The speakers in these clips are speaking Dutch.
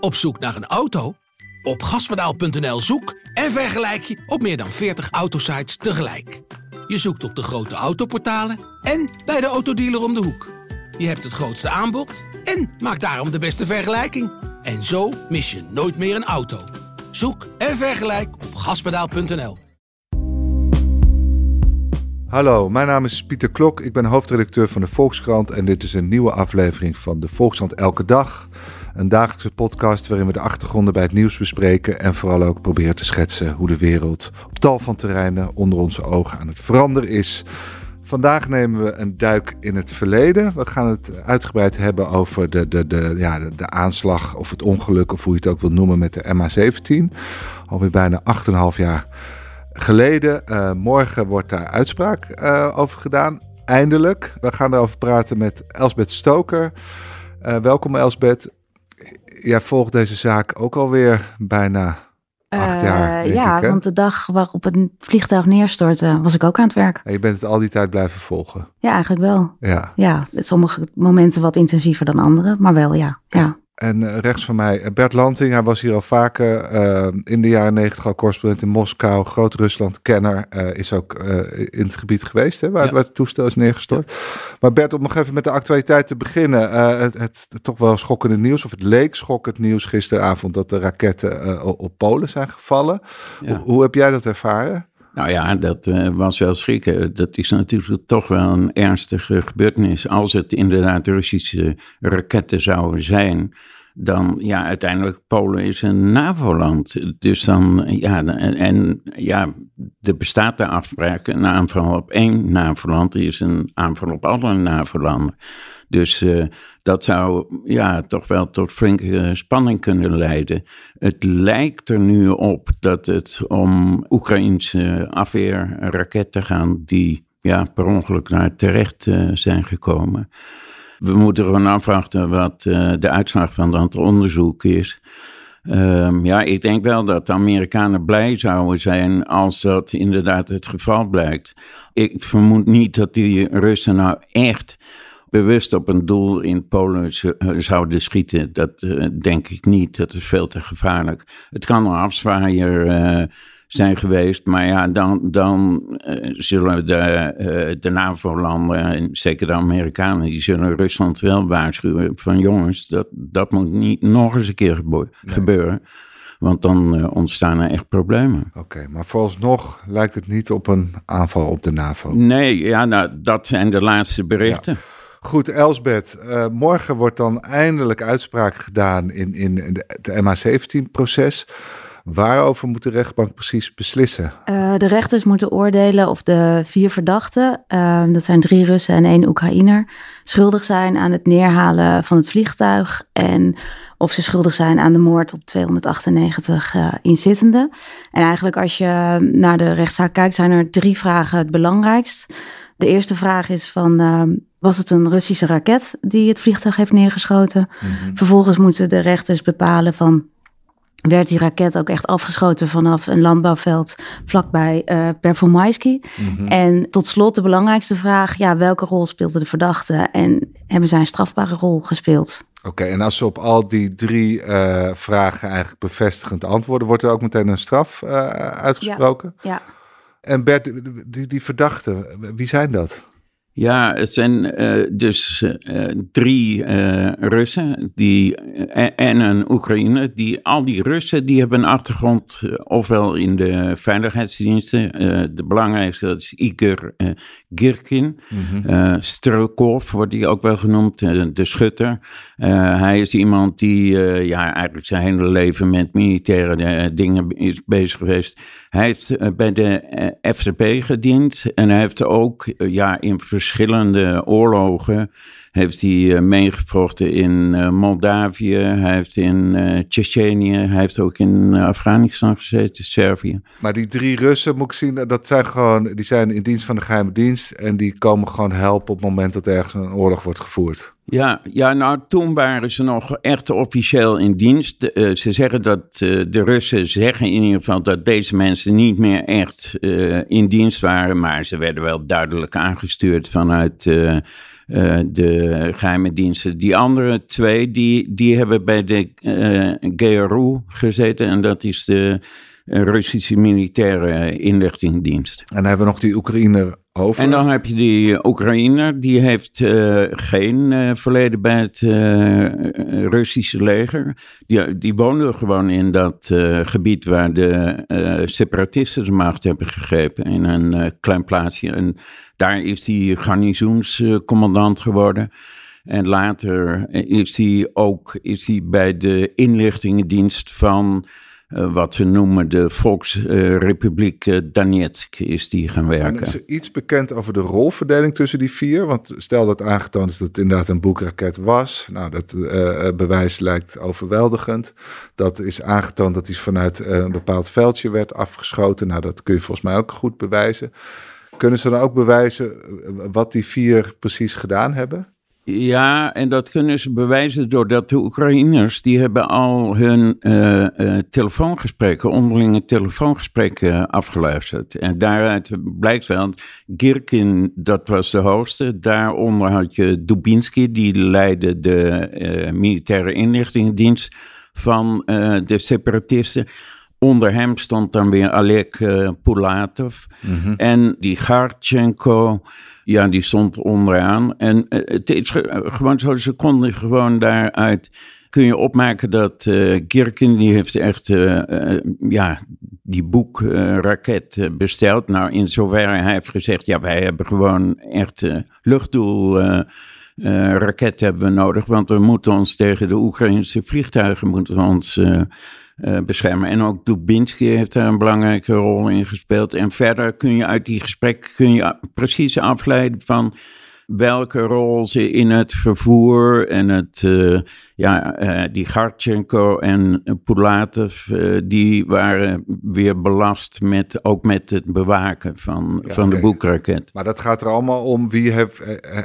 Op zoek naar een auto? Op gaspedaal.nl zoek en vergelijk je op meer dan 40 autosites tegelijk. Je zoekt op de grote autoportalen en bij de autodealer om de hoek. Je hebt het grootste aanbod en maakt daarom de beste vergelijking. En zo mis je nooit meer een auto. Zoek en vergelijk op gaspedaal.nl. Hallo, mijn naam is Pieter Klok. Ik ben hoofdredacteur van de Volkskrant en dit is een nieuwe aflevering van de Volkskrant Elke Dag. Een dagelijkse podcast waarin we de achtergronden bij het nieuws bespreken en vooral ook proberen te schetsen hoe de wereld op tal van terreinen onder onze ogen aan het veranderen is. Vandaag nemen we een duik in het verleden. We gaan het uitgebreid hebben over de, de, de, ja, de, aanslag of het ongeluk, of hoe je het ook wilt noemen, met de MH17. Alweer bijna 8,5 jaar geleden. Uh, morgen wordt daar uitspraak uh, over gedaan. Eindelijk. We gaan erover praten met Elsbeth Stoker. Uh, welkom Elsbeth. Jij volgt deze zaak ook alweer bijna acht jaar. ja, ik, want de dag waarop het vliegtuig neerstortte, was ik ook aan het werk. En je bent het al die tijd blijven volgen? Ja, eigenlijk wel. Ja. Ja, sommige momenten wat intensiever dan andere, maar wel ja. ja. En uh, rechts van mij uh, Bert Lanting, hij was hier al vaker uh, in de jaren negentig al correspondent in Moskou, Groot-Rusland-kenner, is ook in het gebied geweest hè, waar, ja. waar, het toestel is neergestort. Maar Bert, om nog even met de actualiteit te beginnen, het, het, het, toch wel schokkende nieuws, of het leek schokkend nieuws gisteravond dat de raketten op Polen zijn gevallen. Ja. Hoe, hoe heb jij dat ervaren? Nou ja, dat uh, was wel schrikken. Dat is natuurlijk toch wel een ernstige gebeurtenis. Als het inderdaad Russische raketten zouden zijn, dan ja, uiteindelijk Polen is een NAVO-land. Dus dan, ja, en, en ja, er bestaat de afspraak, een aanval op één NAVO-land is een aanval op alle NAVO-landen. Dus uh, dat zou ja, toch wel tot flinke spanning kunnen leiden. Het lijkt er nu op dat het om Oekraïnse afweerraketten gaan die ja, per ongeluk naar terecht uh, zijn gekomen. We moeten gewoon afwachten wat de uitslag van dat onderzoek is. Um, ja, ik denk wel dat de Amerikanen blij zouden zijn als dat inderdaad het geval blijkt. Ik vermoed niet dat die Russen nou echt bewust op een doel in Polen zouden schieten. Dat uh, denk ik niet. Dat is veel te gevaarlijk. Het kan een afzwaaier uh, zijn geweest, maar ja, dan, dan uh, zullen de, de NAVO-landen, en zeker de Amerikanen, die zullen Rusland wel waarschuwen van jongens, dat, dat moet niet nog eens een keer nee. gebeuren. Want dan ontstaan er echt problemen. Oké, okay, maar vooralsnog lijkt het niet op een aanval op de NAVO. Nee, ja, nou, dat zijn de laatste berichten. Ja. Goed, Elsbeth, uh, morgen wordt dan eindelijk uitspraak gedaan in, in het MH17-proces. Waarover moet de rechtbank precies beslissen? Uh, de rechters moeten oordelen of de vier verdachten, uh, dat zijn drie Russen en één Oekraïner, schuldig zijn aan het neerhalen van het vliegtuig en of ze schuldig zijn aan de moord op 298 uh, inzittenden. En eigenlijk als je naar de rechtszaak kijkt, zijn er drie vragen het belangrijkst. De eerste vraag is van, was het een Russische raket die het vliegtuig heeft neergeschoten? Mm-hmm. Vervolgens moeten de rechters bepalen van, werd die raket ook echt afgeschoten vanaf een landbouwveld vlakbij uh, Performaisky? Mm-hmm. En tot slot de belangrijkste vraag, ja, welke rol speelde de verdachte en hebben zij een strafbare rol gespeeld? Oké, okay, en als ze op al die drie uh, vragen eigenlijk bevestigend antwoorden, wordt er ook meteen een straf uh, uitgesproken? Ja. ja. En Bert, die, die verdachten, wie zijn dat? Ja, het zijn uh, dus uh, drie uh, Russen die, en een Oekraïne. Die, al die Russen die hebben een achtergrond ofwel in de veiligheidsdiensten. de belangrijkste dat is Igor Girkin. Strelkov wordt hij ook wel genoemd, de schutter. hij is iemand die ja, eigenlijk zijn hele leven met militaire dingen is bezig geweest. Hij heeft bij de FCP gediend en hij heeft ook ja, in verschillende oorlogen heeft hij uh, meegevochten in uh, Moldavië, hij heeft in uh, Tsjetsjenië, hij heeft ook in Afghanistan gezeten, Servië. Maar die drie Russen, moet ik zien, dat zijn gewoon, die zijn in dienst van de geheime dienst en die komen gewoon helpen op het moment dat ergens een oorlog wordt gevoerd. Ja, ja, nou toen waren ze nog echt officieel in dienst. Uh, ze zeggen dat uh, de Russen zeggen in ieder geval dat deze mensen niet meer echt uh, in dienst waren, maar ze werden wel duidelijk aangestuurd vanuit uh, de geheime diensten. Die andere twee, die, die hebben bij de uh, GRU gezeten. En dat is de Russische militaire inlichtingendienst. En dan hebben we nog die Oekraïner En dan heb je die Oekraïner, die heeft uh, geen uh, verleden bij het uh, Russische leger. Die, die woonde gewoon in dat gebied waar de separatisten de macht hebben gegrepen, in een klein plaatsje. En daar is hij garnizoenscommandant geworden. En later is hij ook is hij bij de inlichtingendienst van uh, wat ze noemen de Volksrepubliek uh, Donetsk is die gaan werken. En is er iets bekend over de rolverdeling tussen die vier? Want stel dat aangetoond is dat het inderdaad een boekraket was. Nou, dat uh, bewijs lijkt overweldigend. Dat is aangetoond dat hij vanuit een bepaald veldje werd afgeschoten. Nou, dat kun je volgens mij ook goed bewijzen. Kunnen ze dan ook bewijzen wat die vier precies gedaan hebben? Ja, en dat kunnen ze bewijzen doordat de Oekraïners, die hebben al hun uh, uh, telefoongesprekken, onderlinge telefoongesprekken afgeluisterd. En daaruit blijkt wel, Girkin, dat was de hoogste. Daaronder had je Dubinski, die leidde de uh, militaire inlichtingendienst van de separatisten. Onder hem stond dan weer Alek Pulatov mm en die Garchenko ja, die stond onderaan. En uh, het is gewoon zo, ze konden gewoon daaruit kun je opmaken dat uh, Kirken, die heeft echt ja, die boekraket besteld. Nou, in zoverre hij heeft gezegd, ja, wij hebben gewoon echt luchtdoel raket hebben we nodig, want we moeten ons tegen de Oekraïnse vliegtuigen moeten ons uh, beschermen. En ook Dubinski heeft daar een belangrijke rol in gespeeld. En verder kun je uit die gesprekken kun je precies afleiden van welke rol ze in het vervoer en het, uh, ja, uh, die Garchenko en Pulatov, uh, die waren weer belast met, ook met het bewaken van, ja, van okay. de boekraket. Maar dat gaat er allemaal om wie heb,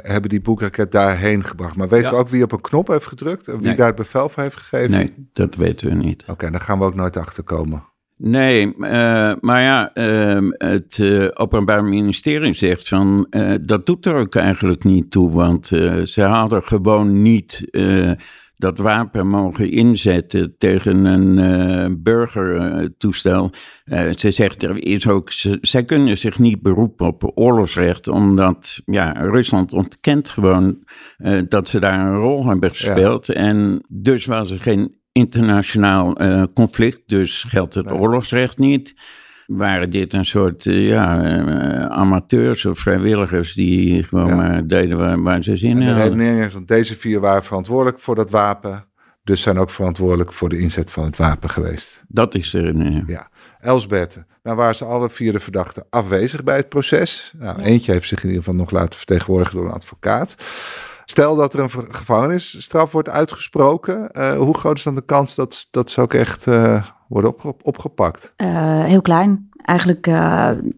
hebben die boekraket daarheen gebracht. Maar weten ja. we ook wie op een knop heeft gedrukt en wie nee. daar het bevel voor heeft gegeven? Nee, dat weten we niet. Oké, okay, dan gaan we ook nooit achter komen. Nee, uh, maar ja, uh, het uh, Openbaar Ministerie zegt van dat doet er ook eigenlijk niet toe, want ze hadden gewoon niet dat wapen mogen inzetten tegen een burgertoestel. ze zegt er is ook, ze, zij kunnen zich niet beroepen op oorlogsrecht, omdat ja, Rusland ontkent gewoon dat ze daar een rol hebben gespeeld. Ja. En dus was er geen internationaal uh, conflict, dus geldt het nee. oorlogsrecht niet. Waren dit een soort uh, ja, uh, amateurs of vrijwilligers die gewoon ja. maar deden waar, waar ze zin in hadden. De redenering is dat deze vier waren verantwoordelijk voor dat wapen, dus zijn ook verantwoordelijk voor de inzet van het wapen geweest. Dat is de redenering. Ja. Elsbeth, nou waren ze alle vier de verdachten afwezig bij het proces. Nou, ja. Eentje heeft zich in ieder geval nog laten vertegenwoordigen door een advocaat. Stel dat er een gevangenisstraf wordt uitgesproken, uh, hoe groot is dan de kans dat, dat ze ook echt uh, worden opge opgepakt? Uh, heel klein. Eigenlijk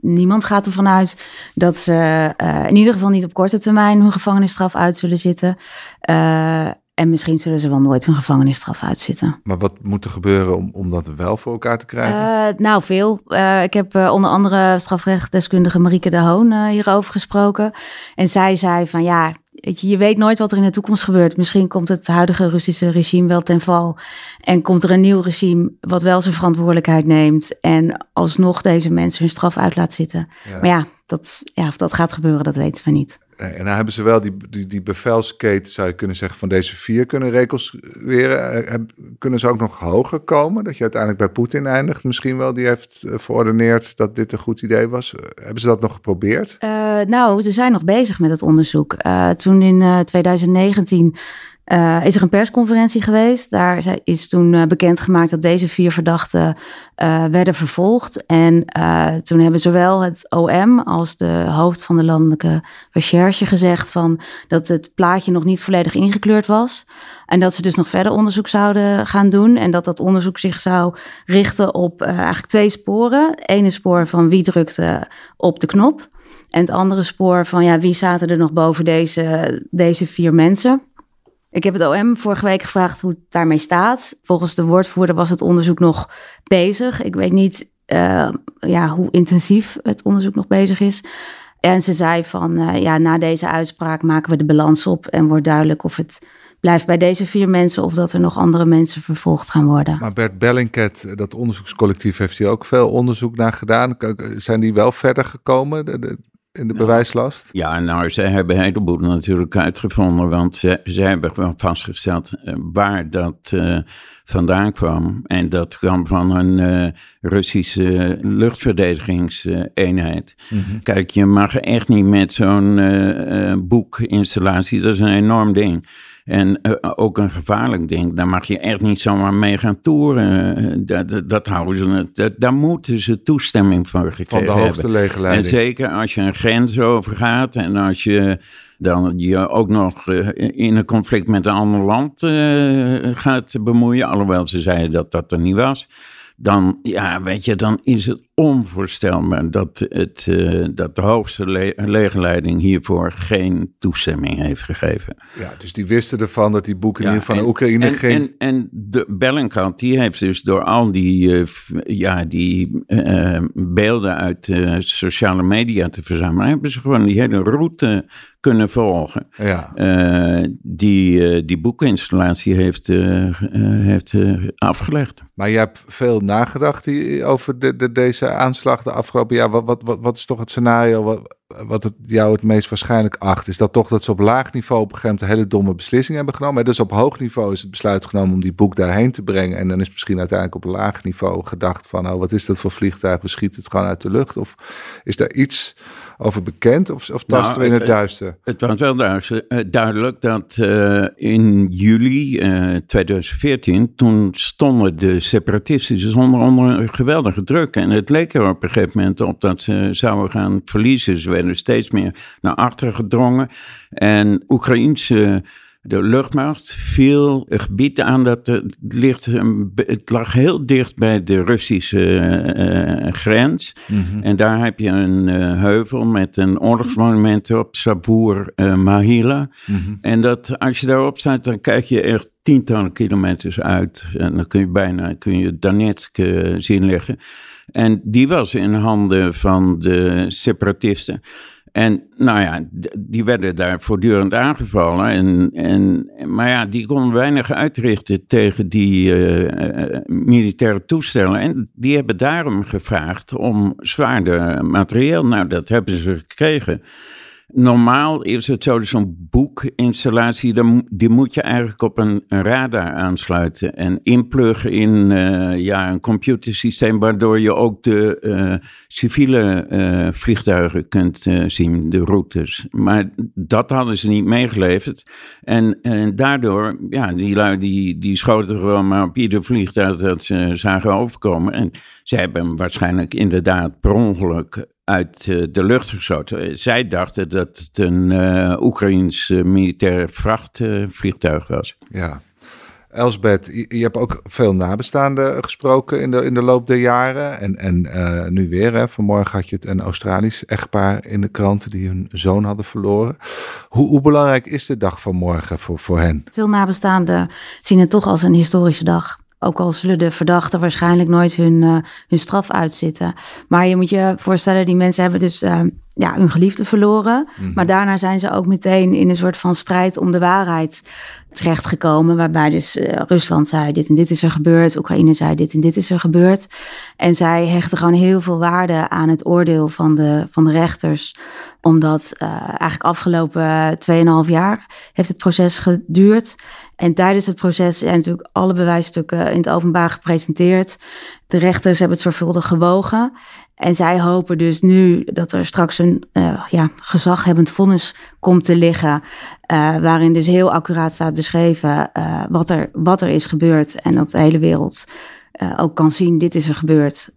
niemand gaat ervan uit dat ze in ieder geval niet op korte termijn hun gevangenisstraf uit zullen zitten. en misschien zullen ze wel nooit hun gevangenisstraf uitzitten. Maar wat moet er gebeuren om, om dat wel voor elkaar te krijgen? nou, veel. ik heb onder andere strafrechtdeskundige Marieke de Hoon hierover gesproken. En zij zei van ja, Weet je, je weet nooit wat er in de toekomst gebeurt. Misschien komt het huidige Russische regime wel ten val. En komt er een nieuw regime wat wel zijn verantwoordelijkheid neemt. En alsnog deze mensen hun straf uit laat zitten. Ja. Maar ja, dat, ja, of dat gaat gebeuren, dat weten we niet. En dan hebben ze wel die, die, die bevelsketen, zou je kunnen zeggen, van deze vier kunnen reconstrueren. Kunnen ze ook nog hoger komen? Dat je uiteindelijk bij Poetin eindigt misschien wel. Die heeft verordeneerd dat dit een goed idee was. Hebben ze dat nog geprobeerd? Nou, ze zijn nog bezig met het onderzoek. Toen in uh, 2019 uh, is er een persconferentie geweest. Daar is toen uh, bekendgemaakt dat deze vier verdachten uh, werden vervolgd. En toen hebben zowel het OM als de hoofd van de landelijke recherche gezegd van dat het plaatje nog niet volledig ingekleurd was. En dat ze dus nog verder onderzoek zouden gaan doen. En dat dat onderzoek zich zou richten op eigenlijk twee sporen. Ene spoor van wie drukte op de knop. En het andere spoor van ja, wie zaten er nog boven deze, deze vier mensen. Ik heb het OM vorige week gevraagd hoe het daarmee staat. Volgens de woordvoerder was het onderzoek nog bezig. Ik weet niet uh, ja, hoe intensief het onderzoek nog bezig is. En ze zei van, uh, ja, na deze uitspraak maken we de balans op en wordt duidelijk of het blijft bij deze vier mensen of dat er nog andere mensen vervolgd gaan worden. Maar Bert Bellingcat, dat onderzoekscollectief, heeft hier ook veel onderzoek naar gedaan. Zijn die wel verder gekomen? In de bewijslast? Ja, nou, ze hebben een heleboel natuurlijk uitgevonden, want ze, ze hebben wel vastgesteld uh, waar dat uh, vandaan kwam. En dat kwam van een uh, Russische luchtverdedigingseenheid. Mm -hmm. Kijk, je mag echt niet met zo'n boekinstallatie, dat is een enorm ding. En uh, ook een gevaarlijk ding, daar mag je echt niet zomaar mee gaan toeren. Dat, dat, dat houden ze, dat, daar moeten ze toestemming voor gekregen Van de hoogste legerleiding. En zeker als je een grens overgaat en als je dan je ook nog uh, in een conflict met een ander land gaat bemoeien, alhoewel ze zeiden dat dat er niet was dan, ja, weet je, dan is het onvoorstelbaar dat, het, uh, dat de hoogste le legerleiding hiervoor geen toestemming heeft gegeven. Ja, dus die wisten ervan dat die boeken ja, van de Oekraïne en, geen... En, en de Bellingcat, die heeft dus door al die, uh, ja, die uh, beelden uit sociale media te verzamelen, hebben ze gewoon die hele route kunnen volgen. Ja. Uh, die, uh, die boekinstallatie heeft, uh, heeft afgelegd. Maar je hebt veel nagedacht over de, de, deze aanslag de afgelopen jaar. Wat, wat, wat, wat is toch het scenario wat, wat het jou het meest waarschijnlijk acht? Is dat toch dat ze op laag niveau op een gegeven moment een hele domme beslissing hebben genomen? Dus op hoog niveau is het besluit genomen om die boek daarheen te brengen. En dan is misschien uiteindelijk op laag niveau gedacht van... oh, wat is dat voor vliegtuig? We schieten het gewoon uit de lucht. Of is daar iets over bekend of, of tasten nou, we in het, het duister? Het was wel duister, duidelijk dat uh, in juli uh, 2014, toen stonden de separatisten onder, onder een geweldige druk. En het leek er op een gegeven moment op dat ze zouden gaan verliezen. Werden steeds meer naar achteren gedrongen. En Oekraïense de luchtmacht viel een gebied aan dat het, ligt, het lag heel dicht bij de Russische uh, grens. Mm -hmm. En daar heb je een uh, heuvel met een oorlogsmonument op, Sabur uh, Mahila. Mm -hmm. En dat, als je daarop staat, dan kijk je echt tientallen kilometers uit. En dan kun je bijna kun je Donetsk zien liggen. En die was in handen van de separatisten. En nou ja, die werden daar voortdurend aangevallen. En, en, maar ja, die konden weinig uitrichten tegen die uh, militaire toestellen. En die hebben daarom gevraagd om zwaarder materieel. Nou, dat hebben ze gekregen. Normaal is het zo, zo'n boekinstallatie, die moet je eigenlijk op een, radar aansluiten en inpluggen in uh, ja, een computersysteem, waardoor je ook de uh, civiele uh, vliegtuigen kunt zien, de routes. Maar dat hadden ze niet meegeleverd. En, en daardoor, ja, die lui die, die schoten gewoon maar op ieder vliegtuig dat ze zagen overkomen. En ze hebben hem waarschijnlijk inderdaad per ongeluk uit uh, de lucht geschoten. Zij dachten dat het een uh, Oekraïns uh, militair vrachtvliegtuig was. Ja. Elsbeth, je, je, hebt ook veel nabestaanden gesproken in de, in de loop der jaren. En, en nu weer, hè, vanmorgen had je het een Australisch echtpaar in de krant die hun zoon hadden verloren. Hoe, hoe belangrijk is de dag van morgen voor, voor hen? Veel nabestaanden zien het toch als een historische dag. Ook al zullen de verdachten waarschijnlijk nooit hun, uh, hun straf uitzitten. Maar je moet je voorstellen, die mensen hebben dus uh, ja, hun geliefde verloren. Mm -hmm. Maar daarna zijn ze ook meteen in een soort van strijd om de waarheid terechtgekomen. Waarbij dus uh, Rusland zei: dit en dit is er gebeurd. Oekraïne zei: dit en dit is er gebeurd. En zij hechten gewoon heel veel waarde aan het oordeel van de, van de rechters. Omdat uh, eigenlijk afgelopen 2,5 jaar heeft het proces geduurd. En tijdens het proces zijn natuurlijk alle bewijsstukken in het openbaar gepresenteerd. De rechters hebben het zorgvuldig gewogen. En zij hopen dus nu dat er straks een uh, ja, gezaghebbend vonnis komt te liggen. Uh, waarin dus heel accuraat staat beschreven uh, wat, er, wat er is gebeurd. En dat de hele wereld ook kan zien, dit is er gebeurd.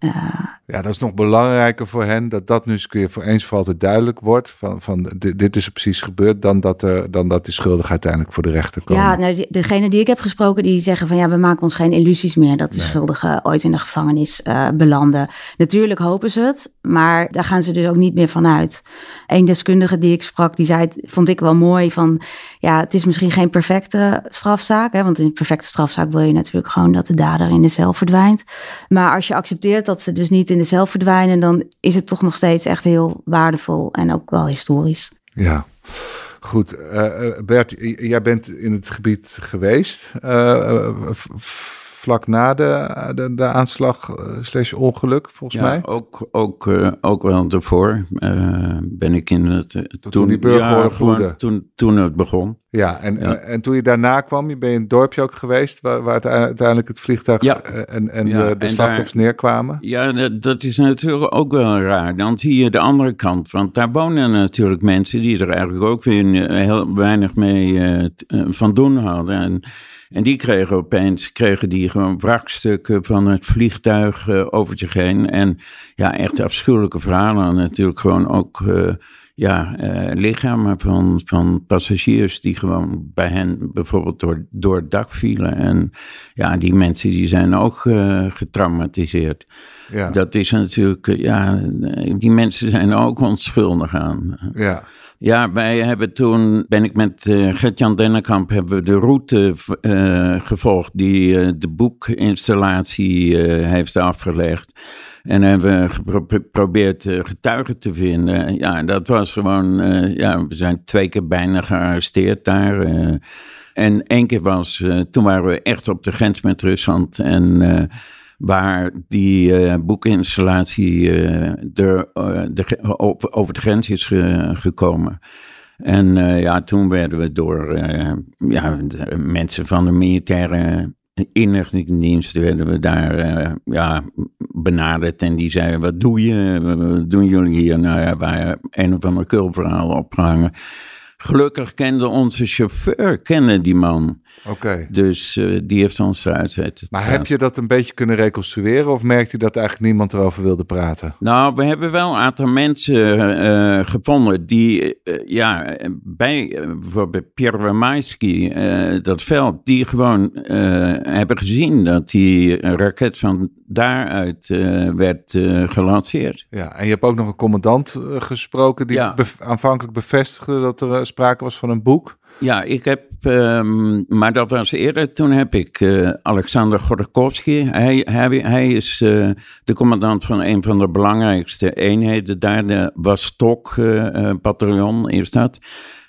Ja, dat is nog belangrijker voor hen, dat dat nu eens keer voor eens voor altijd duidelijk wordt. Van, van dit is er precies gebeurd, dan dat, er, dan dat die schuldig uiteindelijk voor de rechter komen. Ja, nou, degene die ik heb gesproken, die zeggen van ja, we maken ons geen illusies meer dat die nee. schuldigen ooit in de gevangenis belanden. Natuurlijk hopen ze het, maar daar gaan ze dus ook niet meer van uit. Een deskundige die ik sprak, die zei, het vond ik wel mooi van, ja, het is misschien geen perfecte strafzaak, hè, want in een perfecte strafzaak wil je natuurlijk gewoon dat de dader in de cel verdwijnt. Maar als je accepteert dat ze dus niet in cel verdwijnen, dan is het toch nog steeds echt heel waardevol en ook wel historisch. Ja. Goed, uh, Bert, jij bent in het gebied geweest. Uh, vlak na de, de, de aanslag uh, slash ongeluk, volgens ja, mij. Ook, ook, uh, ook wel daarvoor uh, ben ik in het... toen, toen die burgeroorlog ja, toen, toen het begon. Ja en, ja. en toen je daarna kwam, je ben je in het dorpje ook geweest... waar, waar het uiteindelijk het vliegtuig ja. en, en de, de en slachtoffers daar, neerkwamen? Ja, dat, is natuurlijk ook wel raar. Dan zie je de andere kant. Want daar wonen natuurlijk mensen die er eigenlijk ook weer heel weinig mee van doen hadden. En, en die kregen opeens kregen die gewoon wrakstukken van het vliegtuig uh, over zich heen. En ja, echt afschuwelijke verhalen. Natuurlijk gewoon ook uh, ja, uh, lichamen van, van passagiers die gewoon bij hen bijvoorbeeld door, door het dak vielen. En ja, die mensen die zijn ook getraumatiseerd. Ja. Dat is natuurlijk, ja, die mensen zijn ook onschuldig aan. Ja. Ja, wij hebben toen, ben ik met uh, Gert-Jan Dennekamp, hebben we de route uh, gevolgd die uh, de boekinstallatie heeft afgelegd. En hebben we geprobeerd getuigen te vinden. Ja, dat was gewoon, ja, we zijn twee keer bijna gearresteerd daar. en één keer was, toen waren we echt op de grens met Rusland en waar die uh, boekinstallatie uh, er, uh, de, over, de grens is ge, gekomen. En ja, toen werden we door ja, mensen van de militaire inlichtingendienst werden we daar ja, benaderd. En die zeiden, wat doe je? Wat doen jullie hier? Nou ja, wij een of ander kulverhaal opgehangen. Gelukkig kende onze chauffeur kende die man. Oké. Dus uh, die heeft ons eruit weten. Maar heb je dat een beetje kunnen reconstrueren of merkte je dat eigenlijk niemand erover wilde praten? Nou, we hebben wel een aantal mensen uh, gevonden die, uh, ja, bij bijvoorbeeld Pierre Wamaiski, dat veld, die gewoon hebben gezien dat die raket van daaruit werd gelanceerd. Ja, en je hebt ook nog een commandant gesproken die Ja. bev- aanvankelijk bevestigde dat er sprake was van een boek. Ja, ik heb, um, maar dat was eerder, toen heb ik uh, Alexander Gorokowski, hij, hij, hij is uh, de commandant van een van de belangrijkste eenheden daar, de Wastok-bataljon uh, is dat.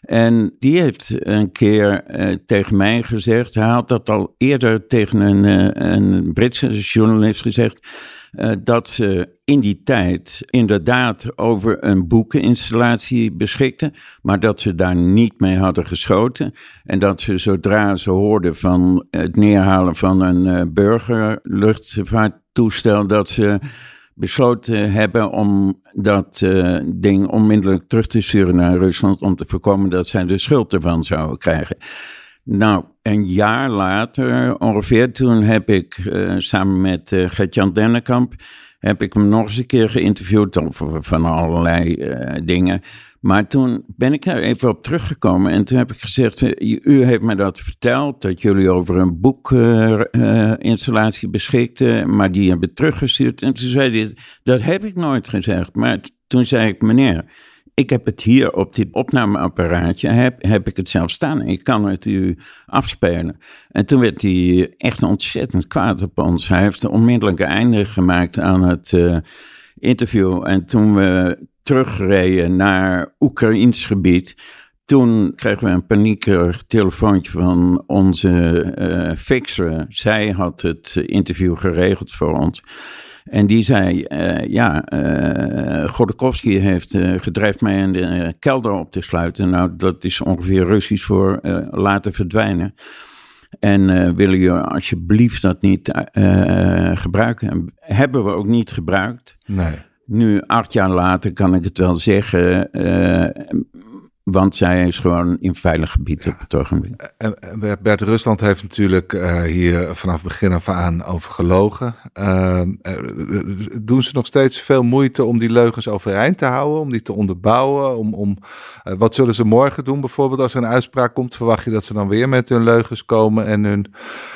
En die heeft een keer tegen mij gezegd, hij had dat al eerder tegen een, een Britse journalist gezegd, uh, dat ze in die tijd inderdaad over een boekeninstallatie beschikten, maar dat ze daar niet mee hadden geschoten. En dat ze zodra ze hoorden van het neerhalen van een uh, burgerluchtvaarttoestel, dat ze besloten hebben om dat uh, ding onmiddellijk terug te sturen naar Rusland om te voorkomen dat zij de schuld ervan zouden krijgen. Nou, een jaar later ongeveer, toen heb ik uh, samen met uh, Gert-Jan Dennekamp, heb ik hem nog eens een keer geïnterviewd over van allerlei uh, dingen. Maar toen ben ik er even op teruggekomen en toen heb ik gezegd, u heeft me dat verteld, dat jullie over een boekinstallatie beschikten, maar die hebben teruggestuurd. En toen zei hij, dat heb ik nooit gezegd. Maar toen zei ik, meneer, ik heb het hier op dit opnameapparaatje, heb, heb ik het zelf staan. Ik kan het u afspelen. En toen werd hij echt ontzettend kwaad op ons. Hij heeft een onmiddellijke einde gemaakt aan het uh, interview. En toen we terugreden naar Oekraïns gebied, toen kregen we een paniekerig telefoontje van onze uh, fixer. Zij had het interview geregeld voor ons. En die zei, uh, ja, uh, heeft uh, gedreigd mij in de kelder op te sluiten. Nou, dat is ongeveer Russisch voor laten verdwijnen. En willen jullie alsjeblieft dat niet gebruiken? Hebben we ook niet gebruikt. Nee. Nu, acht jaar later, kan ik het wel zeggen. Want zij is gewoon in veilig gebied ja. op het ogenblik. En Bert Rusland heeft natuurlijk uh, hier vanaf begin af aan over gelogen. Uh, doen ze nog steeds veel moeite om die leugens overeind te houden, om die te onderbouwen? Om, om, uh, wat zullen ze morgen doen bijvoorbeeld als er een uitspraak komt? Verwacht je dat ze dan weer met hun leugens komen en hun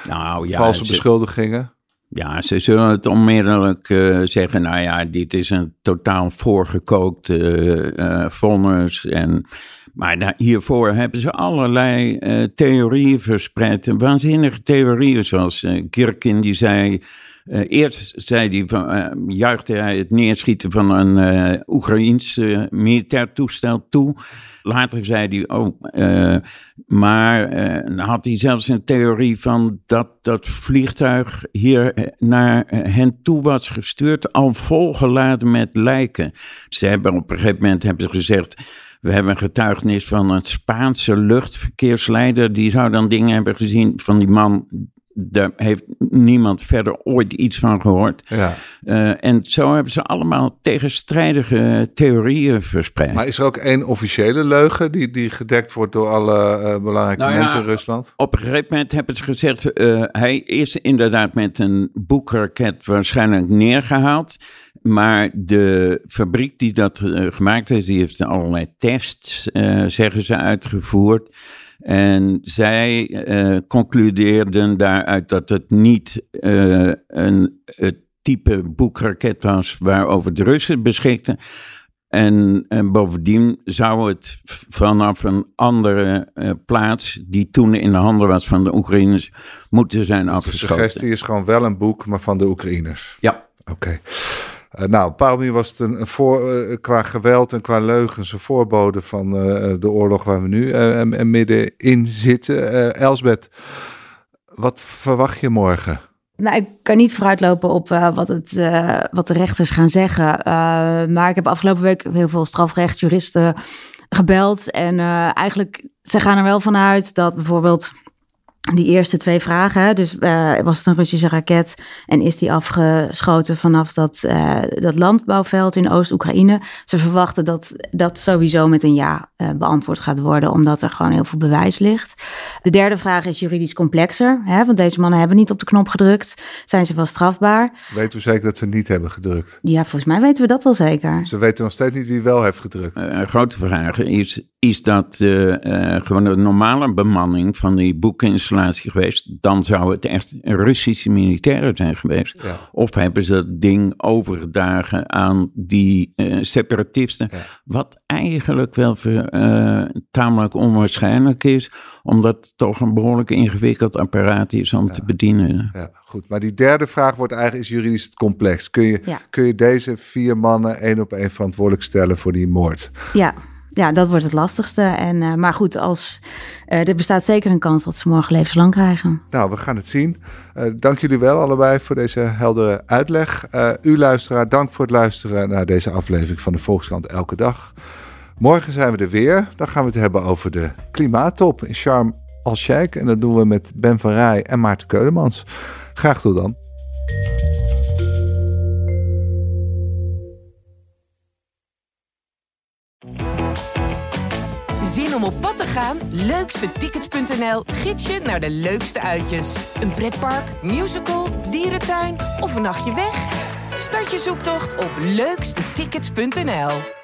nou, ja, valse ze, beschuldigingen? Ja, ze zullen het onmiddellijk zeggen, nou ja, dit is een totaal voorgekookt uh, vonnis. En, Maar daar, hiervoor hebben ze allerlei uh, theorieën verspreid. Waanzinnige theorieën, zoals Kirkin die zei... Uh, eerst zei hij van, juichte hij het neerschieten van een Oekraïns militair toestel toe. Later zei hij, oh, maar had hij zelfs een theorie van dat dat vliegtuig hier naar hen toe was gestuurd, al volgeladen met lijken. Ze hebben op een gegeven moment hebben ze gezegd, we hebben een getuigenis van een Spaanse luchtverkeersleider. Die zou dan dingen hebben gezien van die man daar heeft niemand verder ooit iets van gehoord. Ja. Uh, en zo hebben ze allemaal tegenstrijdige theorieën verspreid. Maar is er ook één officiële leugen die, die gedekt wordt door alle uh, belangrijke nou mensen in Rusland? Op een gegeven moment hebben ze gezegd, uh, hij is inderdaad met een boekraket waarschijnlijk neergehaald. Maar de fabriek die dat gemaakt heeft, die heeft allerlei tests, zeggen ze, uitgevoerd. En zij uh, concludeerden daaruit dat het niet een het type boekraket was waarover de Russen beschikten. En, en, bovendien zou het vanaf een andere uh, plaats, die toen in de handen was van de Oekraïners, moeten zijn afgeschoten. De suggestie is gewoon wel een boek, maar van de Oekraïners. Ja. Oké. Nou, op een was het een, voor, uh, qua geweld en qua leugens een voorbode van uh, de oorlog waar we nu en middenin zitten. Elsbeth, wat verwacht je morgen? Nou, ik kan niet vooruitlopen op wat, het, wat de rechters gaan zeggen. maar ik heb afgelopen week heel veel strafrechtsjuristen gebeld. En eigenlijk, ze gaan er wel vanuit dat bijvoorbeeld die eerste twee vragen. Dus uh, was het een Russische raket en is die afgeschoten vanaf dat, uh, dat landbouwveld in Oost-Oekraïne? Ze verwachten dat dat sowieso met een ja uh, beantwoord gaat worden, omdat er gewoon heel veel bewijs ligt. De derde vraag is juridisch complexer, hè, want deze mannen hebben niet op de knop gedrukt. Zijn ze wel strafbaar? Weten we zeker dat ze niet hebben gedrukt? Ja, volgens mij weten we dat wel zeker. Ze weten nog steeds niet wie wel heeft gedrukt. een grote vraag is, is dat gewoon de normale bemanning van die boeken geweest, dan zou het echt Russische militairen zijn geweest. Of hebben ze dat ding overgedragen aan die uh, separatisten, wat eigenlijk wel uh, tamelijk onwaarschijnlijk is, omdat het toch een behoorlijk ingewikkeld apparaat is om te bedienen. Ja, goed. Maar die derde vraag wordt eigenlijk is juridisch complex. Kun je, kun je deze vier mannen één op één verantwoordelijk stellen voor die moord? Ja ja, dat wordt het lastigste. En, uh, maar goed, als, uh, er bestaat zeker een kans dat ze morgen levenslang krijgen. Nou, we gaan het zien. Uh, dank jullie wel allebei voor deze heldere uitleg. u luisteraar, dank voor het luisteren naar deze aflevering van de Volkskrant Elke Dag. Morgen zijn we er weer. Dan gaan we het hebben over de klimaattop in Sharm el-Sheikh. En dat doen we met Ben van Rij en Maarten Keulemans. Graag tot dan. Zin om op pad te gaan? Leukstetickets.nl gids je naar de leukste uitjes. Een pretpark, musical, dierentuin of een nachtje weg? Start je zoektocht op leukstetickets.nl.